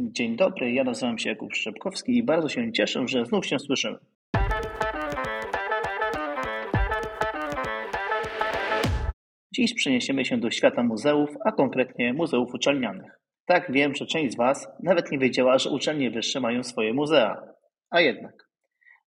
Dzień dobry, ja nazywam się Jakub Szczepkowski i bardzo się cieszę, że znów się słyszymy. Dziś przeniesiemy się do świata muzeów, a konkretnie muzeów uczelnianych. Tak, wiem, że część z Was nawet nie wiedziała, że uczelnie wyższe mają swoje muzea. A jednak.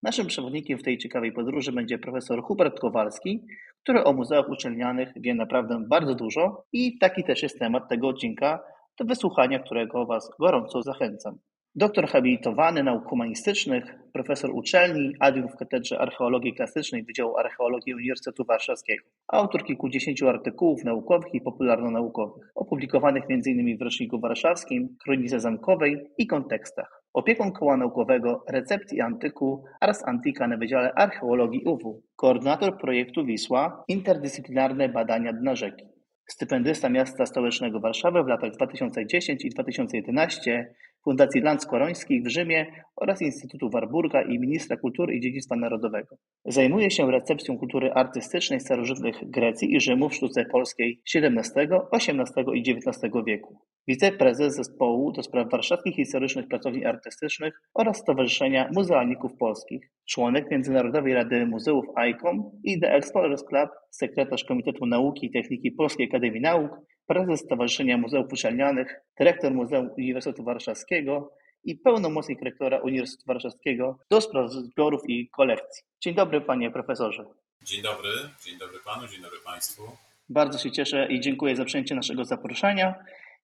Naszym przewodnikiem w tej ciekawej podróży będzie profesor Hubert Kowalski, który o muzeach uczelnianych wie naprawdę bardzo dużo i taki też jest temat tego odcinka, do wysłuchania którego Was gorąco zachęcam. Doktor habilitowany nauk humanistycznych, profesor uczelni, adiunkt w Katedrze Archeologii Klasycznej Wydziału Archeologii Uniwersytetu Warszawskiego. Autor kilkudziesięciu artykułów naukowych i popularno-naukowych, opublikowanych m.in. w Roczniku Warszawskim, Kronice Zamkowej i Kontekstach. Opieką Koła Naukowego Recepcji Antyku Ars Antica na Wydziale Archeologii UW. Koordynator projektu Wisła Interdyscyplinarne Badania Dna Rzeki. Stypendysta Miasta Stołecznego Warszawy w latach 2010 i 2011 Fundacji Land Skorońskich w Rzymie oraz Instytutu Warburga i Ministra Kultury i Dziedzictwa Narodowego. Zajmuje się recepcją kultury artystycznej starożytnych Grecji i Rzymu w sztuce polskiej XVII, XVIII i XIX wieku. Wiceprezes Zespołu do spraw warszawskich historycznych pracowni artystycznych oraz Stowarzyszenia Muzealników Polskich. Członek Międzynarodowej Rady Muzeów ICOM i The Explorers Club, sekretarz Komitetu Nauki i Techniki Polskiej Akademii Nauk, prezes Stowarzyszenia Muzeów Uczelnianych, dyrektor Muzeum Uniwersytetu Warszawskiego i pełnomocnik rektora Uniwersytetu Warszawskiego do spraw zbiorów i kolekcji. Dzień dobry, panie profesorze. Dzień dobry, dzień dobry panu, dzień dobry państwu. Bardzo się cieszę i dziękuję za przyjęcie naszego zaproszenia.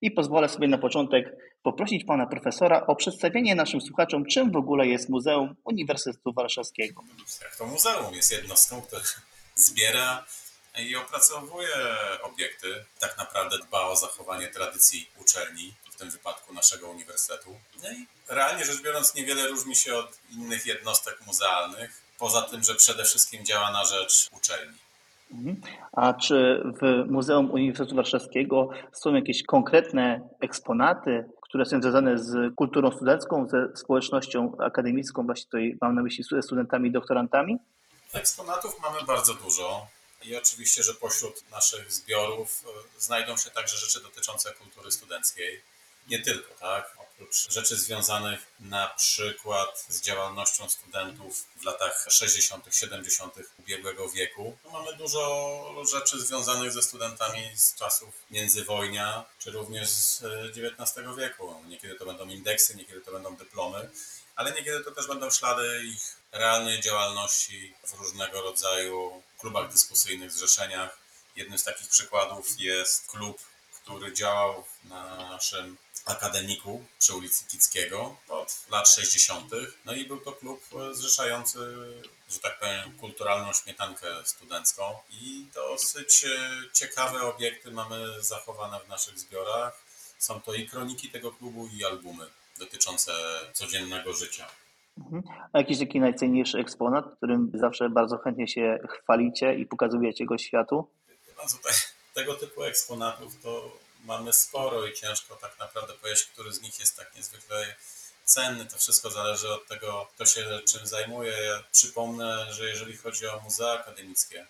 I pozwolę sobie na początek poprosić pana profesora o przedstawienie naszym słuchaczom, czym w ogóle jest Muzeum Uniwersytetu Warszawskiego. Jak to muzeum jest jednostką, która zbiera i opracowuje obiekty. Tak naprawdę dba o zachowanie tradycji uczelni, w tym wypadku naszego uniwersytetu. No i realnie rzecz biorąc, niewiele różni się od innych jednostek muzealnych, poza tym, że przede wszystkim działa na rzecz uczelni. Mhm. A czy w Muzeum Uniwersytetu Warszawskiego są jakieś konkretne eksponaty, które są związane z kulturą studencką, ze społecznością akademicką, właśnie tutaj mam na myśli studentami i doktorantami? Eksponatów mamy bardzo dużo. I oczywiście, że pośród naszych zbiorów e, znajdą się także rzeczy dotyczące kultury studenckiej. Nie tylko, tak? Oprócz rzeczy związanych na przykład z działalnością studentów w latach 60., 70. ubiegłego wieku, mamy dużo rzeczy związanych ze studentami z czasów międzywojnia, czy również z XIX e, wieku. Niekiedy to będą indeksy, niekiedy to będą dyplomy, ale niekiedy to też będą ślady ich realnej działalności w różnego rodzaju klubach dyskusyjnych, zrzeszeniach. Jednym z takich przykładów jest klub, który działał na naszym akademiku przy ulicy Kickiego od lat 60. No i był to klub zrzeszający, że tak powiem, kulturalną śmietankę studencką i dosyć ciekawe obiekty mamy zachowane w naszych zbiorach. Są to i kroniki tego klubu, i albumy dotyczące codziennego życia. Mhm. A jakiś taki najcenniejszy eksponat, którym zawsze bardzo chętnie się chwalicie i pokazujecie go światu? No, tutaj, tego typu eksponatów to mamy sporo i ciężko tak naprawdę powiedzieć, który z nich jest tak niezwykle cenny. To wszystko zależy od tego, kto się czym zajmuje. Ja przypomnę, że jeżeli chodzi o muzea akademickie,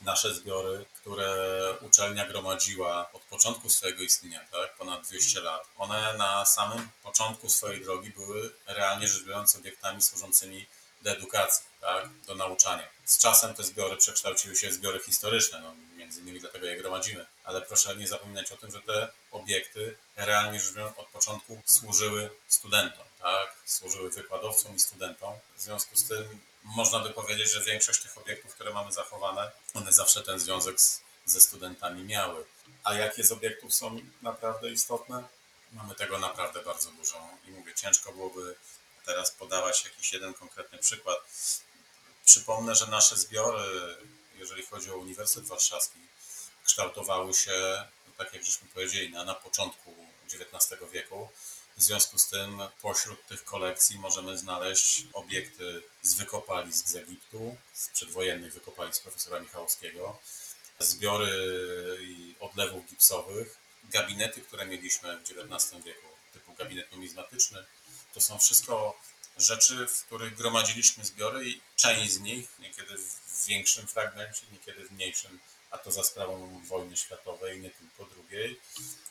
nasze zbiory, które uczelnia gromadziła od początku swojego istnienia, tak, ponad 200 lat, one na samym początku swojej drogi były realnie rzecz biorąc obiektami służącymi do edukacji, tak, do nauczania. Z czasem te zbiory przekształciły się w zbiory historyczne, no, między innymi dlatego je gromadzimy, ale proszę nie zapominać o tym, że te obiekty realnie rzecz biorąc od początku służyły studentom, tak, służyły wykładowcom i studentom. W związku z tym można by powiedzieć, że większość tych obiektów, które mamy zachowane, one zawsze ten związek z, ze studentami miały. A jakie z obiektów są naprawdę istotne? Mamy tego naprawdę bardzo dużo i mówię, ciężko byłoby teraz podawać jakiś jeden konkretny przykład. Przypomnę, że nasze zbiory, jeżeli chodzi o Uniwersytet Warszawski, kształtowały się, tak jak żeśmy powiedzieli, na, na początku XIX wieku w związku z tym pośród tych kolekcji możemy znaleźć obiekty z wykopalisk z Egiptu, z przedwojennych wykopalisk profesora Michałowskiego, zbiory odlewów gipsowych, gabinety, które mieliśmy w XIX wieku, typu gabinet numizmatyczny. To są wszystko rzeczy, w których gromadziliśmy zbiory i część z nich, niekiedy w większym fragmencie, niekiedy w mniejszym a to za sprawą wojny światowej, nie tylko drugiej,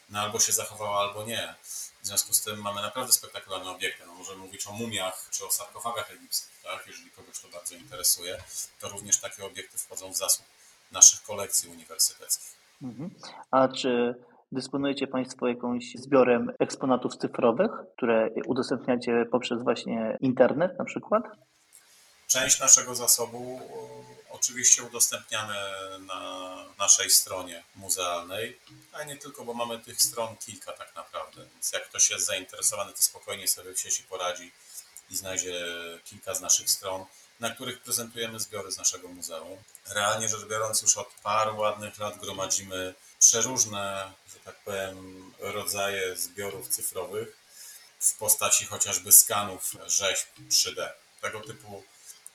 no albo się zachowała, albo nie. W związku z tym mamy naprawdę spektakularne obiekty. No, możemy mówić o mumiach czy o sarkofagach egipskich, tak? jeżeli kogoś to bardzo interesuje, to również takie obiekty wchodzą w zasób naszych kolekcji uniwersyteckich. Mhm. A czy dysponujecie Państwo jakąś zbiorem eksponatów cyfrowych, które udostępniacie poprzez właśnie internet na przykład? Część naszego zasobu oczywiście udostępniamy na naszej stronie muzealnej, ale nie tylko, bo mamy tych stron kilka tak naprawdę, więc jak ktoś jest zainteresowany, to spokojnie sobie w sieci poradzi i znajdzie kilka z naszych stron, na których prezentujemy zbiory z naszego muzeum. Realnie rzecz biorąc, już od paru ładnych lat gromadzimy przeróżne, tak powiem, rodzaje zbiorów cyfrowych w postaci chociażby skanów rzeźb 3D. Tego typu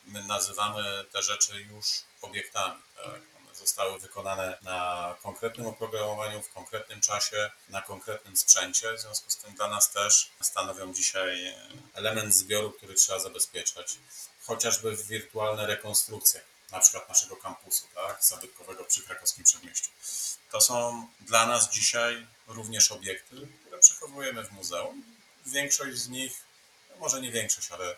my nazywamy te rzeczy już obiektami. Tak? One zostały wykonane na konkretnym oprogramowaniu, w konkretnym czasie, na konkretnym sprzęcie. W związku z tym dla nas też stanowią dzisiaj element zbioru, który trzeba zabezpieczać, chociażby wirtualne rekonstrukcje, na przykład naszego kampusu, tak, zabytkowego przy krakowskim przedmieściu. To są dla nas dzisiaj również obiekty, które przechowujemy w muzeum. Większość z nich, no może nie większość, ale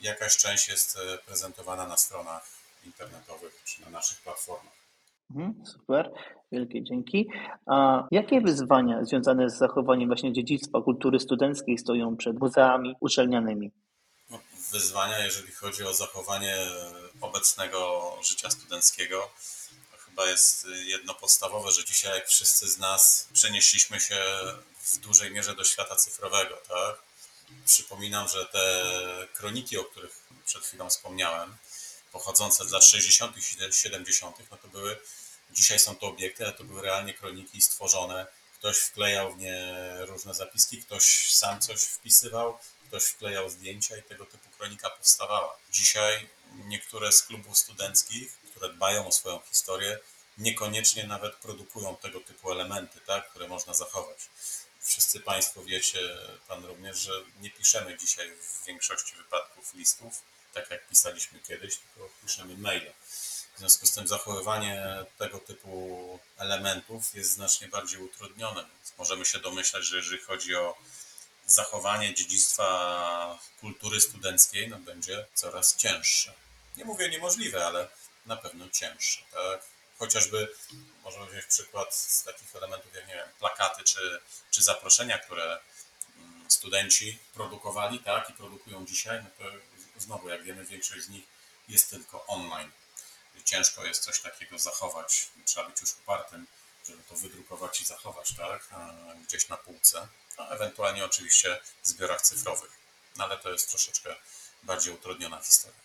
jakaś część jest e, prezentowana na stronach internetowych czy na naszych platformach. Mhm, super, wielkie dzięki. A jakie wyzwania związane z zachowaniem właśnie dziedzictwa kultury studenckiej stoją przed muzeami uczelnianymi? Wyzwania, jeżeli chodzi o zachowanie obecnego życia studenckiego, to chyba jest jedno podstawowe, że dzisiaj, jak wszyscy z nas, przenieśliśmy się w dużej mierze do świata cyfrowego, tak? Przypominam, że te kroniki, o których przed chwilą wspomniałem, pochodzące z lat 60. i 70., no to były, dzisiaj są to obiekty, ale to były realnie kroniki stworzone. Ktoś wklejał w nie różne zapiski, ktoś sam coś wpisywał, ktoś wklejał zdjęcia i tego typu kronika powstawała. Dzisiaj niektóre z klubów studenckich, które dbają o swoją historię, niekoniecznie nawet produkują tego typu elementy, tak, które można zachować wszyscy Państwo wiecie, Pan również, że nie piszemy dzisiaj w większości wypadków listów, tak jak pisaliśmy kiedyś, tylko piszemy maile. W związku z tym zachowywanie tego typu elementów jest znacznie bardziej utrudnione. Więc możemy się domyślać, że jeżeli chodzi o zachowanie dziedzictwa kultury studenckiej, no będzie coraz cięższe. Nie mówię niemożliwe, ale na pewno cięższe. Tak? chociażby możemy wziąć przykład z takich elementów jak nie wiem, plakaty czy, czy zaproszenia, które mm, studenci produkowali, tak, i produkują dzisiaj, no to znowu, jak wiemy, większość z nich jest tylko online. Ciężko jest coś takiego zachować. Trzeba być już upartym, żeby to wydrukować i zachować, tak, gdzieś na półce, a ewentualnie oczywiście zbiorach cyfrowych. No ale to jest troszeczkę bardziej utrudniona historia.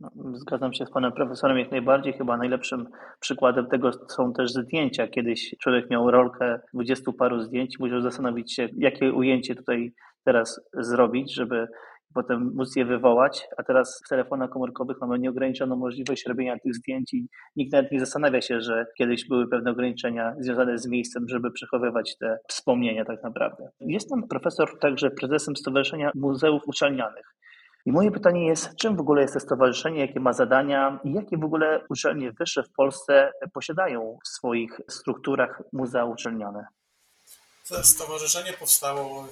No, zgadzam się z panem profesorem jak najbardziej. Chyba najlepszym przykładem tego są też zdjęcia. Kiedyś człowiek miał rolkę dwudziestu paru zdjęć, musiał zastanowić się, jakie ujęcie tutaj teraz zrobić, żeby potem móc je wywołać, a teraz w telefonach komórkowych mamy nieograniczoną możliwość robienia tych zdjęć i nikt nawet nie zastanawia się, że kiedyś były pewne ograniczenia związane z miejscem, żeby przechowywać te wspomnienia tak naprawdę. Jest pan profesor także prezesem Stowarzyszenia Muzeów Uczelnianych. I moje pytanie jest, czym w ogóle jest to stowarzyszenie, jakie ma zadania i jakie w ogóle uczelnie wyższe w Polsce posiadają w swoich strukturach muzea uczelniane? To stowarzyszenie powstało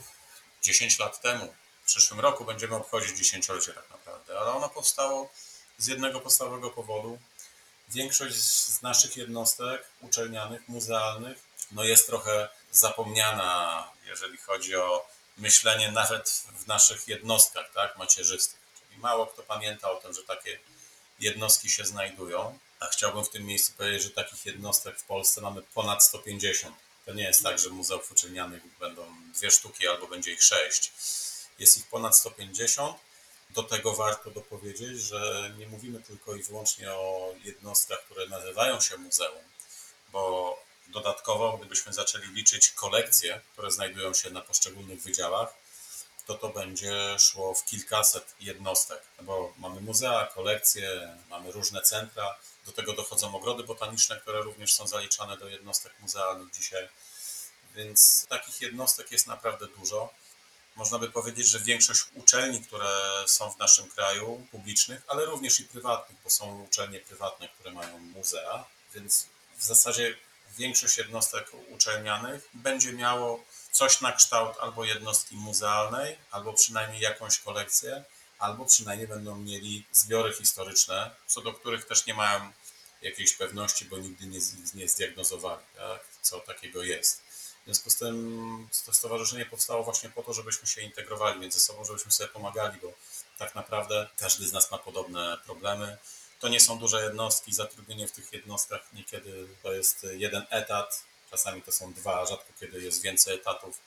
10 lat temu. W przyszłym roku będziemy obchodzić dziesięciolecie tak naprawdę, ale ono powstało z jednego podstawowego powodu. Większość z naszych jednostek uczelnianych, muzealnych, no jest trochę zapomniana, jeżeli chodzi o myślenie nawet w naszych jednostkach tak, macierzystych. Czyli mało kto pamięta o tym, że takie jednostki się znajdują, a chciałbym w tym miejscu powiedzieć, że takich jednostek w Polsce mamy ponad 150. To nie jest tak, że muzeów uczelnianych będą dwie sztuki albo będzie ich sześć. Jest ich ponad 150. Do tego warto dopowiedzieć, że nie mówimy tylko i wyłącznie o jednostkach, które nazywają się muzeum, bo Dodatkowo, gdybyśmy zaczęli liczyć kolekcje, które znajdują się na poszczególnych wydziałach, to to będzie szło w kilkaset jednostek, bo mamy muzea, kolekcje, mamy różne centra, do tego dochodzą ogrody botaniczne, które również są zaliczane do jednostek muzealnych dzisiaj, więc takich jednostek jest naprawdę dużo. Można by powiedzieć, że większość uczelni, które są w naszym kraju, publicznych, ale również i prywatnych, bo są uczelnie prywatne, które mają muzea, więc w zasadzie większość jednostek uczelnianych będzie miało coś na kształt albo jednostki muzealnej, albo przynajmniej jakąś kolekcję, albo przynajmniej będą mieli zbiory historyczne, co do których też nie mają jakiejś pewności, bo nigdy nie, nie zdiagnozowali, tak? co takiego jest. W związku z tym to stowarzyszenie powstało właśnie po to, żebyśmy się integrowali między sobą, żebyśmy sobie pomagali, bo tak naprawdę każdy z nas ma podobne problemy. To nie są duże jednostki, zatrudnienie w tych jednostkach niekiedy to jest jeden etat, czasami to są dwa, rzadko kiedy jest więcej etatów.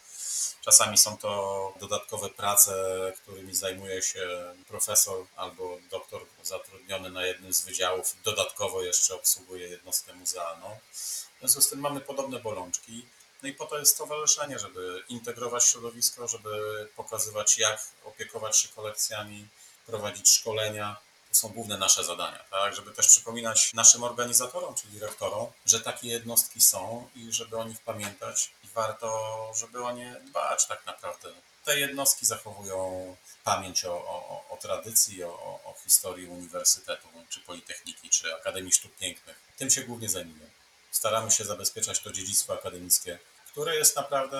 Czasami są to dodatkowe prace, którymi zajmuje się profesor albo doktor zatrudniony na jednym z wydziałów, dodatkowo jeszcze obsługuje jednostkę muzealną. W związku z tym mamy podobne bolączki. No i po to jest stowarzyszenie, żeby integrować środowisko, żeby pokazywać, jak opiekować się kolekcjami, prowadzić szkolenia. To są główne nasze zadania, tak? Żeby też przypominać naszym organizatorom, czyli rektorom, że takie jednostki są i żeby o nich pamiętać i warto, żeby o nie dbać tak naprawdę. Te jednostki zachowują pamięć o, o, o tradycji, o, o historii uniwersytetu, czy politechniki, czy Akademii Sztuk Pięknych. Tym się głównie zajmujemy staramy się zabezpieczać to dziedzictwo akademickie, które jest naprawdę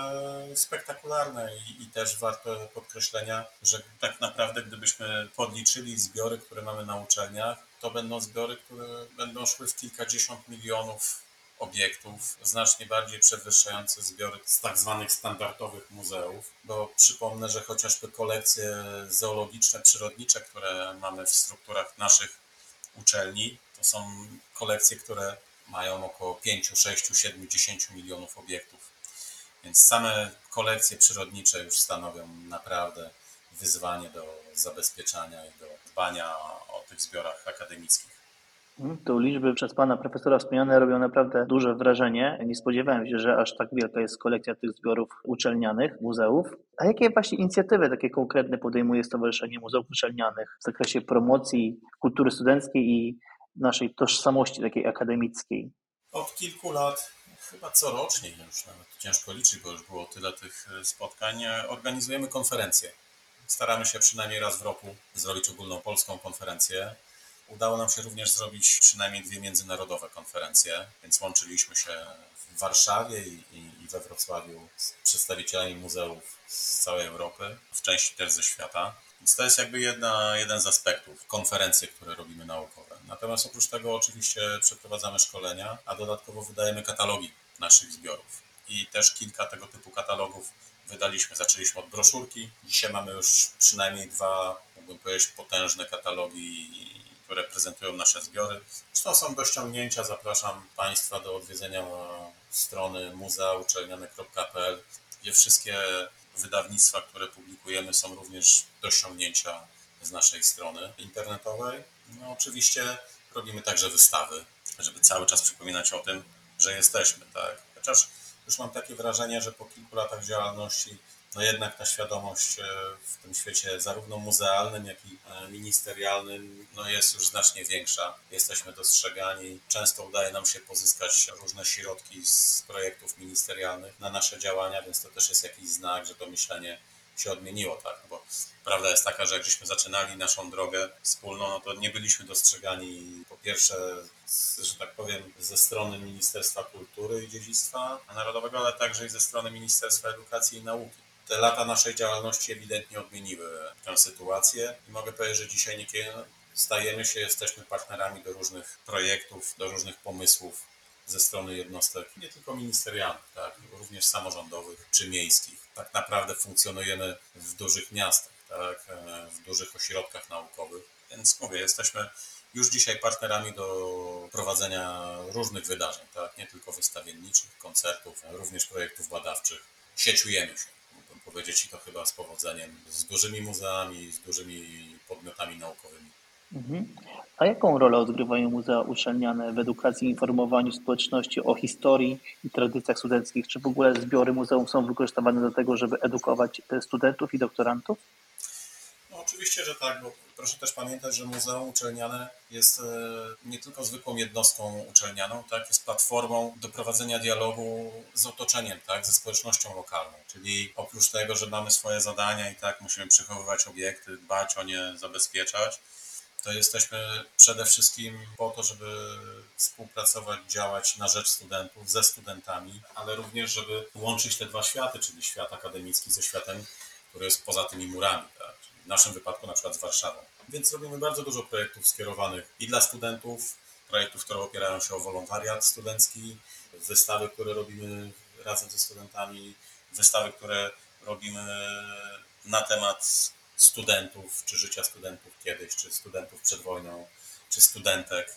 spektakularne i, i, też warte podkreślenia, że tak naprawdę gdybyśmy podliczyli zbiory, które mamy na uczelniach, to będą zbiory, które będą szły w kilkadziesiąt milionów obiektów, znacznie bardziej przewyższające zbiory z tak zwanych standardowych muzeów, bo przypomnę, że chociażby kolekcje zoologiczne, przyrodnicze, które mamy w strukturach naszych uczelni, to są kolekcje, które mają około 5, 6, 7, 10 milionów obiektów. Więc same kolekcje przyrodnicze już stanowią naprawdę wyzwanie do zabezpieczania i do dbania o tych zbiorach akademickich. Mhm, to liczby przez pana profesora wspomniane robią naprawdę duże wrażenie. Nie spodziewałem się, że aż tak wielka jest kolekcja tych zbiorów uczelnianych, muzeów. A jakie właśnie inicjatywy takie konkretne podejmuje Stowarzyszenie Muzeów Uczelnianych w zakresie promocji kultury studenckiej i naszej tożsamości takiej akademickiej? Od kilku lat, chyba corocznie już nawet ciężko liczyć, bo już było tyle tych e, spotkań, e, organizujemy konferencje. Staramy się przynajmniej raz w roku zrobić ogólnopolską konferencję. Udało nam się również zrobić przynajmniej dwie międzynarodowe konferencje, więc łączyliśmy się w Warszawie i, i we Wrocławiu z przedstawicielami muzeów z całej Europy, w części też ze świata. Więc to jest jakby jedna, jeden z aspektów, konferencje, które robimy naukowe. Natomiast oprócz tego oczywiście przeprowadzamy szkolenia, a dodatkowo wydajemy katalogi naszych zbiorów. I też kilka tego typu katalogów wydaliśmy. Zaczęliśmy od broszurki. Dzisiaj mamy już przynajmniej dwa, mógłbym powiedzieć, potężne katalogi, które prezentują nasze zbiory. Zresztą są do ściągnięcia. Zapraszam Państwa do odwiedzenia strony muzeauczelniane.pl, gdzie wszystkie wydawnictwa, które publikujemy, są również do ściągnięcia z naszej strony internetowej. No, oczywiście robimy także wystawy, żeby cały czas przypominać o tym, że jesteśmy, tak. Chociaż już mam takie wrażenie, że po kilku latach działalności, no jednak ta świadomość e, w tym świecie zarówno muzealnym, jak i e, ministerialnym no jest już znacznie większa. Jesteśmy dostrzegani. Często udaje nam się pozyskać różne środki z projektów ministerialnych na nasze działania, więc to też jest jakiś znak, że to myślenie się odmieniło, tak? Bo prawda jest taka, że jak żeśmy zaczynali naszą drogę wspólną, no to nie byliśmy dostrzegani po pierwsze, że tak powiem, ze strony Ministerstwa Kultury i Dziedzictwa Narodowego, ale także i ze strony Ministerstwa Edukacji i Nauki. Te lata naszej działalności ewidentnie odmieniły tę sytuację i mogę powiedzieć, że dzisiaj niekiedy stajemy się, jesteśmy partnerami do różnych projektów, do różnych pomysłów ze strony jednostek, nie tylko ministerialnych, tak, również samorządowych czy miejskich. Tak naprawdę funkcjonujemy w dużych miastach, tak, w dużych ośrodkach naukowych, więc mówię, jesteśmy już dzisiaj partnerami do prowadzenia różnych wydarzeń, tak, nie tylko wystawienniczych, koncertów, również projektów badawczych. Sieciujemy się, powiedzieć i to chyba z powodzeniem, z dużymi muzeami, z dużymi podmiotami naukowymi. Mhm. A jaką rolę odgrywają muzea uczelniane w edukacji i informowaniu społeczności o historii i tradycjach studenckich? Czy w ogóle zbiory muzeum są wykorzystywane do tego, żeby edukować studentów i doktorantów? Oczywiście, że tak, bo proszę też pamiętać, że Muzeum Uczelniane jest e, nie tylko zwykłą jednostką uczelnianą, tak, jest platformą do prowadzenia dialogu z otoczeniem, tak, ze społecznością lokalną. Czyli oprócz tego, że mamy swoje zadania i tak musimy przechowywać obiekty, dbać o nie, zabezpieczać, to jesteśmy przede wszystkim po to, żeby współpracować, działać na rzecz studentów, ze studentami, ale również, żeby łączyć te dwa światy, czyli świat akademicki ze światem, który jest poza tymi murami, tak? W naszym wypadku na przykład z Warszawą. Więc robimy bardzo dużo projektów skierowanych i dla studentów, projektów, które opierają się o wolontariat studencki, wystawy, które robimy razem ze studentami, wystawy, które robimy na temat studentów, czy życia studentów kiedyś, czy studentów przed wojną, czy studentek.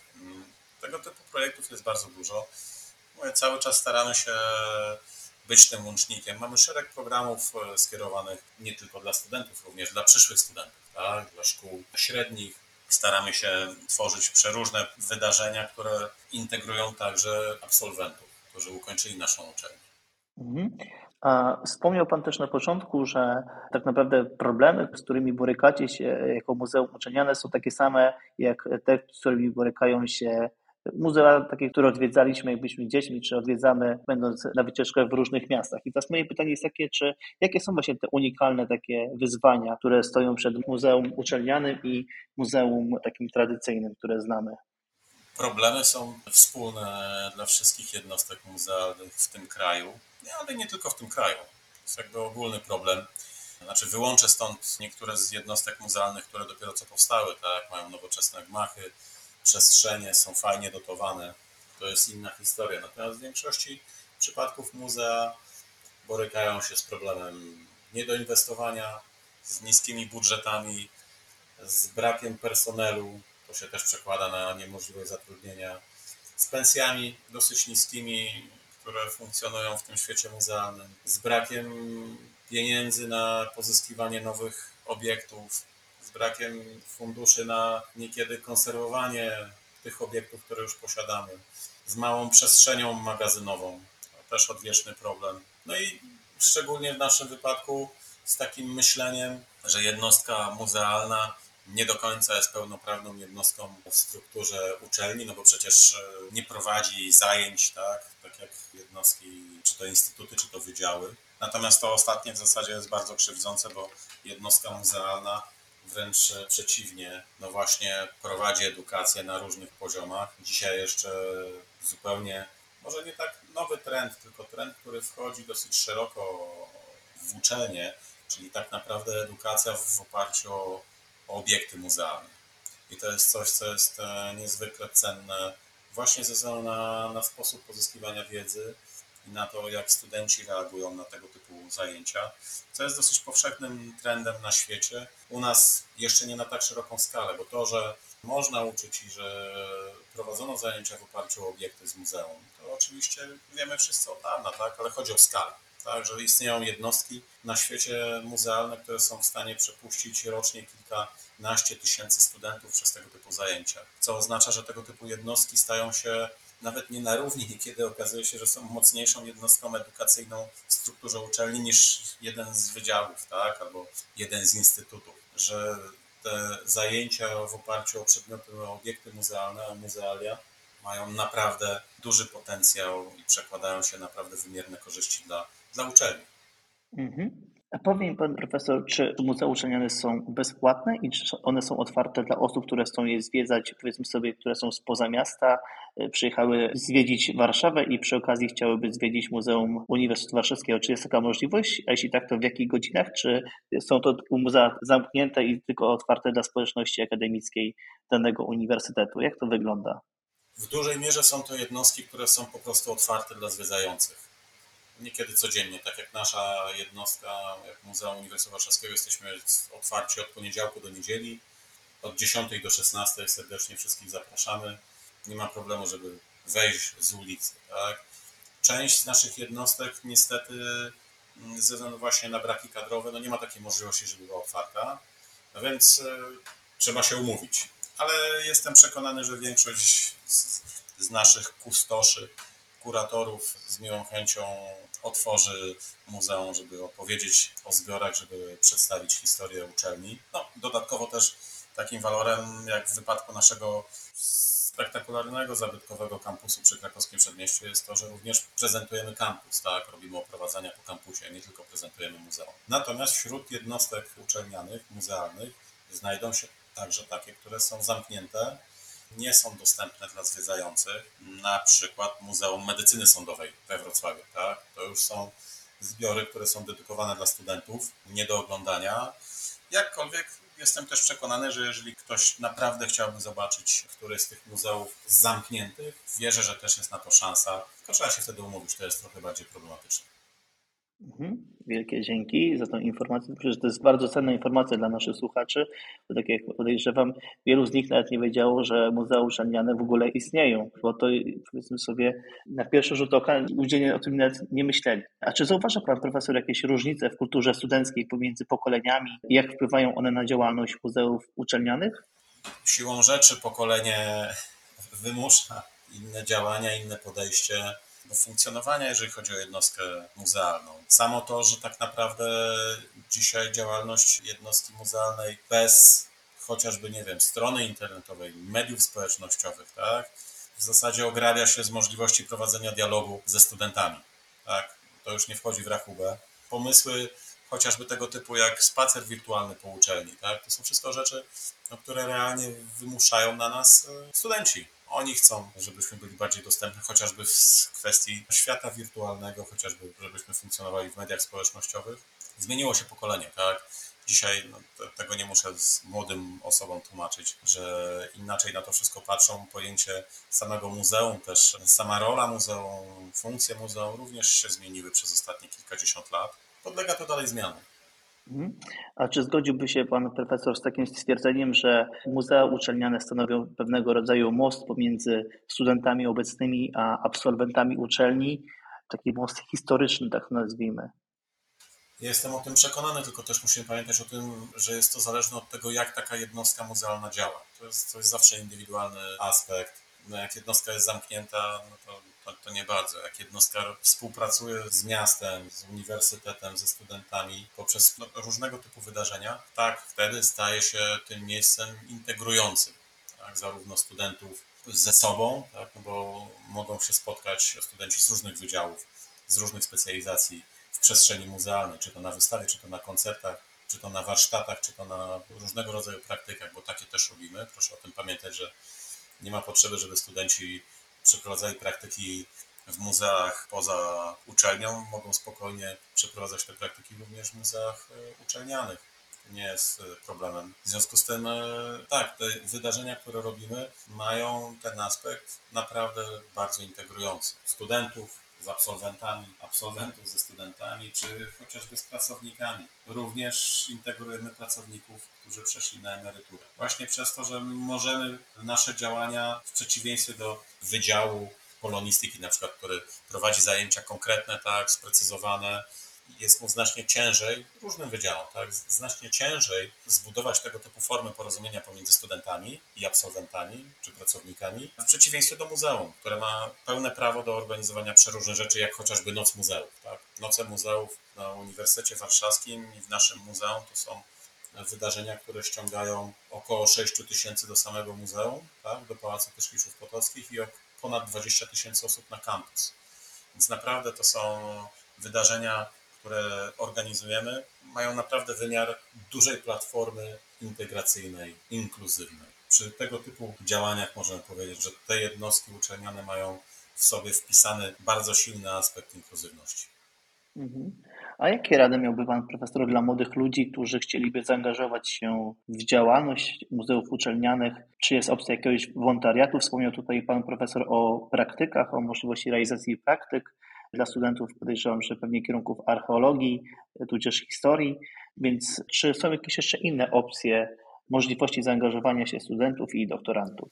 Tego typu projektów jest bardzo dużo. Mówię, cały czas staramy się być tym łącznikiem. Mamy szereg programów e, skierowanych nie tylko dla studentów, również dla przyszłych studentów, tak? dla szkół średnich. Staramy się tworzyć przeróżne wydarzenia, które integrują także absolwentów, którzy ukończyli naszą uczelnię. Mhm. A wspomniał Pan też na początku, że tak naprawdę problemy, z którymi borykacie się jako Muzeum Uczeniane są takie same jak te, z którymi borykają się muzea, takie, które odwiedzaliśmy, jak byliśmy dziećmi, czy odwiedzamy, będąc na wycieczkach w różnych miastach. I teraz moje pytanie jest takie, czy jakie są właśnie te unikalne takie wyzwania, które stoją przed Muzeum Uczelnianym i Muzeum takim tradycyjnym, które znamy? Problemy są wspólne dla wszystkich jednostek muzealnych w tym kraju, ale nie tylko w tym kraju. To jest jakby ogólny problem. Znaczy wyłączę stąd niektóre z jednostek muzealnych, które dopiero co powstały, tak, mają nowoczesne gmachy, przestrzenie są fajnie dotowane, to jest inna historia. Natomiast w większości przypadków muzea borykają się z problemem niedoinwestowania, z niskimi budżetami, z brakiem personelu, to się też przekłada na niemożliwość zatrudnienia, z pensjami dosyć niskimi, które funkcjonują w tym świecie muzealnym, z brakiem pieniędzy na pozyskiwanie nowych obiektów, z brakiem funduszy na niekiedy konserwowanie tych obiektów, które już posiadamy, z małą przestrzenią magazynową, to też odwieczny problem. No i szczególnie w naszym wypadku z takim myśleniem, że jednostka muzealna nie do końca jest pełnoprawną jednostką w strukturze uczelni, no bo przecież e, nie prowadzi zajęć, tak, tak jak jednostki, czy to instytuty, czy to wydziały. Natomiast to ostatnie w zasadzie jest bardzo krzywdzące, bo jednostka muzealna wręcz przeciwnie, no właśnie prowadzi edukację na różnych poziomach. Dzisiaj jeszcze zupełnie, może nie tak nowy trend, tylko trend, który wchodzi dosyć szeroko w uczelnie, czyli tak naprawdę edukacja w oparciu o, o obiekty muzealne. I to jest coś, co jest e, niezwykle cenne właśnie ze względu na, na sposób pozyskiwania wiedzy, na to, jak studenci reagują na tego typu zajęcia, co jest dosyć powszechnym trendem na świecie. U nas jeszcze nie na tak szeroką skalę, bo to, że można uczyć i że prowadzono zajęcia w oparciu o obiekty z muzeum, to oczywiście wiemy wszyscy od dawna, tak? ale chodzi o skalę. Tak, że istnieją jednostki na świecie muzealne, które są w stanie przepuścić rocznie kilkanaście tysięcy studentów przez tego typu zajęcia. Co oznacza, że tego typu jednostki stają się nawet nie na równi, niekiedy okazuje się, że są mocniejszą jednostką edukacyjną w strukturze uczelni niż jeden z wydziałów, tak, albo jeden z instytutów, że te zajęcia w oparciu o przedmioty, o obiekty muzealne, o muzealia mają naprawdę duży potencjał i przekładają się naprawdę wymierne korzyści dla, dla uczelni. Mhm. A pan profesor, czy muzea uczelniane są bezpłatne i czy one są otwarte dla osób, które chcą je zwiedzać, powiedzmy sobie, które są spoza miasta, y, przyjechały zwiedzić Warszawę i przy okazji chciałyby zwiedzić Muzeum Uniwersytetu Warszawskiego. Czy jest taka możliwość? A jeśli tak, to w jakich godzinach? Czy są to muzea zamknięte i tylko otwarte dla społeczności akademickiej danego uniwersytetu? Jak to wygląda? W dużej mierze są to jednostki, które są po prostu otwarte dla zwiedzających niekiedy codziennie, tak jak nasza jednostka, jak Muzeum Uniwersytetu Warszawskiego, jesteśmy otwarci od poniedziałku do niedzieli, od 10 do 16 serdecznie wszystkich zapraszamy. Nie ma problemu, żeby wejść z ulicy. Tak? Część z naszych jednostek niestety mm, ze względu właśnie na braki kadrowe, no nie ma takiej możliwości, żeby była otwarta, no więc y, trzeba się umówić. Ale jestem przekonany, że większość z, z naszych kustoszy, kuratorów z miłą chęcią otworzy muzeum, żeby opowiedzieć o zbiorach, żeby przedstawić historię uczelni. No, dodatkowo też takim walorem, jak w wypadku naszego spektakularnego, zabytkowego kampusu przy krakowskim przedmieściu jest to, że również prezentujemy kampus, tak? Robimy oprowadzania po kampusie, nie tylko prezentujemy muzeum. Natomiast wśród jednostek uczelnianych, muzealnych znajdą się także takie, które są zamknięte, nie są dostępne dla zwiedzających. Na przykład Muzeum Medycyny Sądowej we Wrocławiu. Tak? To już są zbiory, które są dedykowane dla studentów, nie do oglądania. Jakkolwiek jestem też przekonany, że jeżeli ktoś naprawdę chciałby zobaczyć któreś z tych muzeów zamkniętych, wierzę, że też jest na to szansa, tylko trzeba się wtedy umówić, to jest trochę bardziej problematyczne. Mhm. Wielkie dzięki za tą informację. Że to jest bardzo cenna informacja dla naszych słuchaczy, bo tak jak podejrzewam, wielu z nich nawet nie wiedziało, że muzea uczelniane w ogóle istnieją, bo to powiedzmy sobie na pierwszy rzut oka ludzie o tym nawet nie myśleli. A czy zauważa Pan Profesor jakieś różnice w kulturze studenckiej pomiędzy pokoleniami? Jak wpływają one na działalność muzeów uczelnianych? Siłą rzeczy pokolenie wymusza inne działania, inne podejście do funkcjonowania, jeżeli chodzi o jednostkę muzealną. Samo to, że tak naprawdę dzisiaj działalność jednostki muzealnej bez chociażby, nie wiem, strony internetowej, mediów społecznościowych, tak, w zasadzie ograbia się z możliwości prowadzenia dialogu ze studentami. Tak? To już nie wchodzi w rachubę. Pomysły chociażby tego typu jak spacer wirtualny po uczelni, tak? to są wszystko rzeczy, no, które realnie wymuszają na nas e, studenci. Oni chcą, żebyśmy byli bardziej dostępni chociażby w kwestii świata wirtualnego, chociażby żebyśmy funkcjonowali w mediach społecznościowych. Zmieniło się pokolenie, tak? Dzisiaj no, tego nie muszę z młodym osobom tłumaczyć, że inaczej na to wszystko patrzą. Pojęcie samego muzeum, też sama rola muzeum, funkcje muzeum również się zmieniły przez ostatnie kilkadziesiąt lat. Podlega to dalej zmianom. Mhm. A czy zgodziłby się Pan Profesor z takim stwierdzeniem, że muzea uczelniane stanowią pewnego rodzaju most pomiędzy studentami obecnymi a absolwentami uczelni? Taki most historyczny, tak nazwijmy. Jestem o tym przekonany, tylko też musimy pamiętać o tym, że jest to zależne od tego, jak taka jednostka muzealna działa. To jest, to jest zawsze indywidualny aspekt. No jak jednostka jest zamknięta, no to to, to nie bardzo. Jak jednostka współpracuje z miastem, z uniwersytetem, ze studentami poprzez no, różnego typu wydarzenia, tak, wtedy staje się tym miejscem integrującym, tak, zarówno studentów ze sobą, tak, no bo mogą się spotkać studenci z różnych wydziałów, z różnych specjalizacji w przestrzeni muzealnej, czy to na wystawie, czy to na koncertach, czy to na warsztatach, czy to na różnego rodzaju praktykach, bo takie też robimy. Proszę o tym pamiętać, że nie ma potrzeby, żeby studenci przeprowadzali praktyki w muzeach poza uczelnią, mogą spokojnie przeprowadzać te praktyki również w muzeach e, uczelnianych. Nie jest e, problemem. W związku z tym, e, tak, te wydarzenia, które robimy, mają ten aspekt naprawdę bardzo integrujący. Studentów, z absolwentami, absolwentów ze studentami, czy chociażby z pracownikami. Również integrujemy pracowników, którzy przeszli na emeryturę. Właśnie przez to, że możemy nasze działania w przeciwieństwie do wydziału polonistyki, na przykład, który prowadzi zajęcia konkretne, tak, sprecyzowane, jest mu znacznie ciężej, różnym wydziałom, tak, znacznie ciężej zbudować tego typu formy porozumienia pomiędzy studentami i absolwentami czy pracownikami, w przeciwieństwie do muzeum, które ma pełne prawo do organizowania przeróżnych rzeczy, jak chociażby Noc Muzeów. Tak. Noce muzeów na Uniwersytecie Warszawskim i w naszym muzeum to są wydarzenia, które ściągają około 6 tysięcy do samego muzeum, tak, do Pałacu Tyszkiszów Potockich i ponad 20 tysięcy osób na kampus. Więc naprawdę to są wydarzenia które organizujemy, mają naprawdę wymiar dużej platformy integracyjnej, inkluzywnej. Przy tego typu działaniach możemy powiedzieć, że te jednostki uczelniane mają w sobie wpisany bardzo silny aspekt inkluzywności. Mhm. A jakie rady miałby Pan profesor dla młodych ludzi, którzy chcieliby zaangażować się w działalność muzeów uczelnianych? Czy jest opcja jakiegoś wolontariatu? Wspomniał tutaj Pan profesor o praktykach, o możliwości realizacji praktyk. Dla studentów podejrzewam, że pewnie kierunków archeologii, tudzież historii, więc czy są jakieś jeszcze inne opcje możliwości zaangażowania się studentów i doktorantów?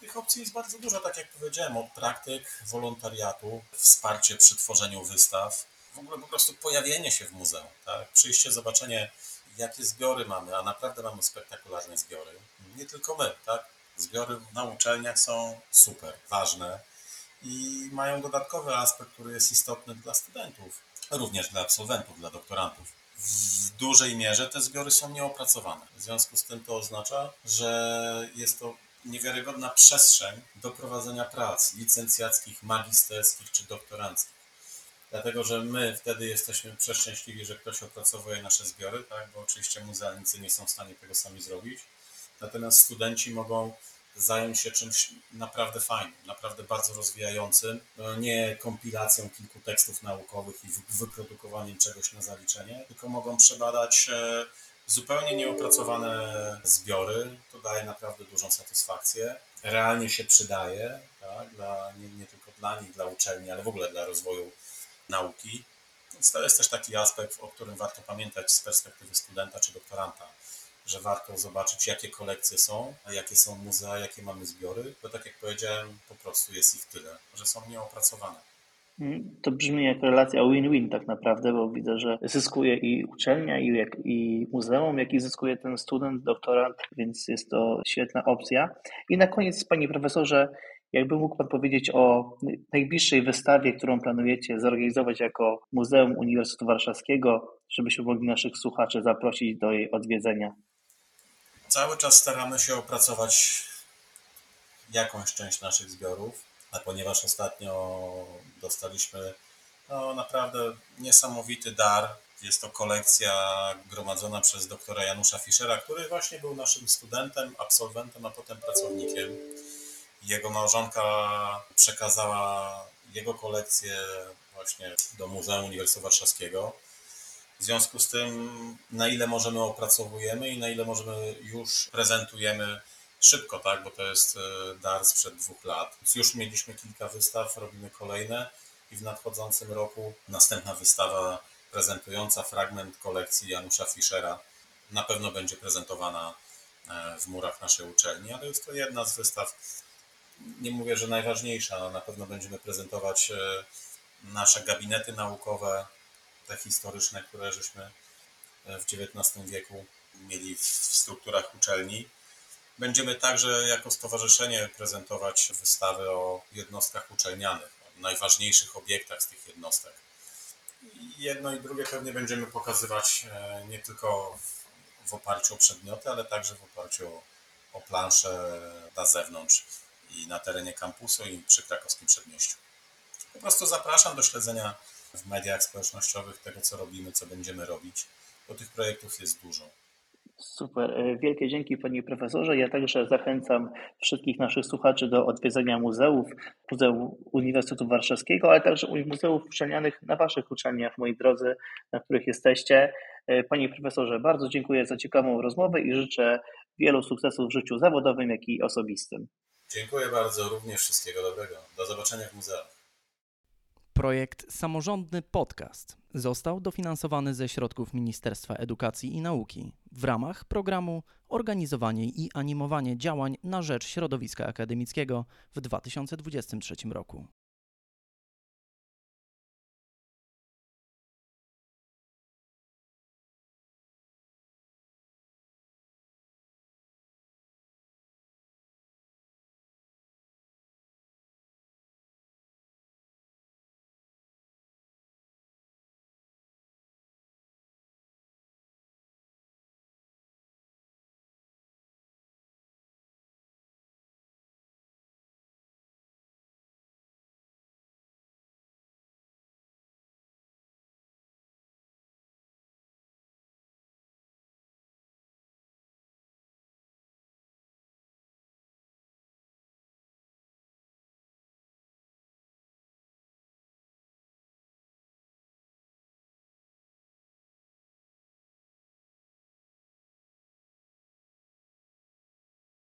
Tych opcji jest bardzo dużo, tak jak powiedziałem, od praktyk, wolontariatu, wsparcie przy tworzeniu wystaw, w ogóle po prostu pojawienie się w muzeum, tak? przyjście, zobaczenie, jakie zbiory mamy, a naprawdę mamy spektakularne zbiory. Nie tylko my, tak? Zbiory na uczelniach są super, ważne, i mają dodatkowy aspekt, który jest istotny dla studentów, również dla absolwentów, dla doktorantów. W dużej mierze te zbiory są nieopracowane. W związku z tym to oznacza, że jest to niewiarygodna przestrzeń do prowadzenia prac licencjackich, magisterskich czy doktoranckich. Dlatego, że my wtedy jesteśmy przeszczęśliwi, że ktoś opracowuje nasze zbiory, tak? bo oczywiście muzealnicy nie są w stanie tego sami zrobić. natomiast studenci mogą zająć się czymś naprawdę fajnym, naprawdę bardzo rozwijającym, no, nie kompilacją kilku tekstów naukowych i wyprodukowaniem czegoś na zaliczenie, tylko mogą przebadać e, zupełnie nieopracowane zbiory. To daje naprawdę dużą satysfakcję. Realnie się przydaje, tak? dla, nie, nie tylko dla nich, dla uczelni, ale w ogóle dla rozwoju nauki. Więc to jest też taki aspekt, o którym warto pamiętać z perspektywy studenta czy doktoranta że warto zobaczyć, jakie kolekcje są, jakie są muzea, jakie mamy zbiory, bo tak jak powiedziałem, po prostu jest ich tyle, że są nieopracowane. Mm, to brzmi jak relacja win-win tak naprawdę, bo widzę, że zyskuje i uczelnia, i, jak, i muzeum, jak i zyskuje ten student, doktorant, więc jest to świetna opcja. I na koniec, panie profesorze, jakby mógł Pan powiedzieć o najbliższej wystawie, którą planujecie zorganizować jako Muzeum Uniwersytetu Warszawskiego, żebyśmy mogli naszych słuchaczy zaprosić do jej odwiedzenia? Cały czas staramy się opracować jakąś część naszych zbiorów, a ponieważ ostatnio dostaliśmy no, naprawdę niesamowity dar. Jest to kolekcja gromadzona przez doktora Janusza Fischera, który właśnie był naszym studentem, absolwentem, a potem pracownikiem. Jego małżonka przekazała jego kolekcję właśnie do Muzeum Uniwersytetu Warszawskiego. W związku z tym, na ile możemy opracowujemy i na ile możemy już prezentujemy szybko, tak, bo to jest e, dar sprzed dwóch lat. Już mieliśmy kilka wystaw, robimy kolejne i w nadchodzącym roku następna wystawa prezentująca fragment kolekcji Janusza Fischera na pewno będzie prezentowana e, w murach naszej uczelni, ale jest to jedna z wystaw, nie mówię, że najważniejsza, ale na pewno będziemy prezentować e, nasze gabinety naukowe, te historyczne, które żeśmy e, w XIX wieku mieli w strukturach uczelni. Będziemy także jako stowarzyszenie prezentować wystawy o jednostkach uczelnianych, o najważniejszych obiektach z tych jednostek. jedno i drugie pewnie będziemy pokazywać e, nie tylko w, oparciu o przedmioty, ale także w oparciu o, o plansze na zewnątrz i na terenie kampusu i przy krakowskim przedmieściu. Po prostu zapraszam do śledzenia w mediach społecznościowych tego, co robimy, co będziemy robić, bo tych projektów jest dużo. Super, e, wielkie dzięki Panie Profesorze. Ja także zachęcam wszystkich naszych słuchaczy do odwiedzenia muzeów, Muzeum Uniwersytetu Warszawskiego, ale także muzeów uczelnianych na Waszych uczelniach, moi drodzy, na których jesteście. E, Panie Profesorze, bardzo dziękuję za ciekawą rozmowę i życzę wielu sukcesów w życiu zawodowym, jak i osobistym. Dziękuję bardzo, również wszystkiego dobrego. Do zobaczenia w muzeum. Projekt Samorządny Podcast został dofinansowany ze środków Ministerstwa Edukacji i Nauki w ramach programu Organizowanie i animowanie działań na rzecz środowiska akademickiego w 2023 roku.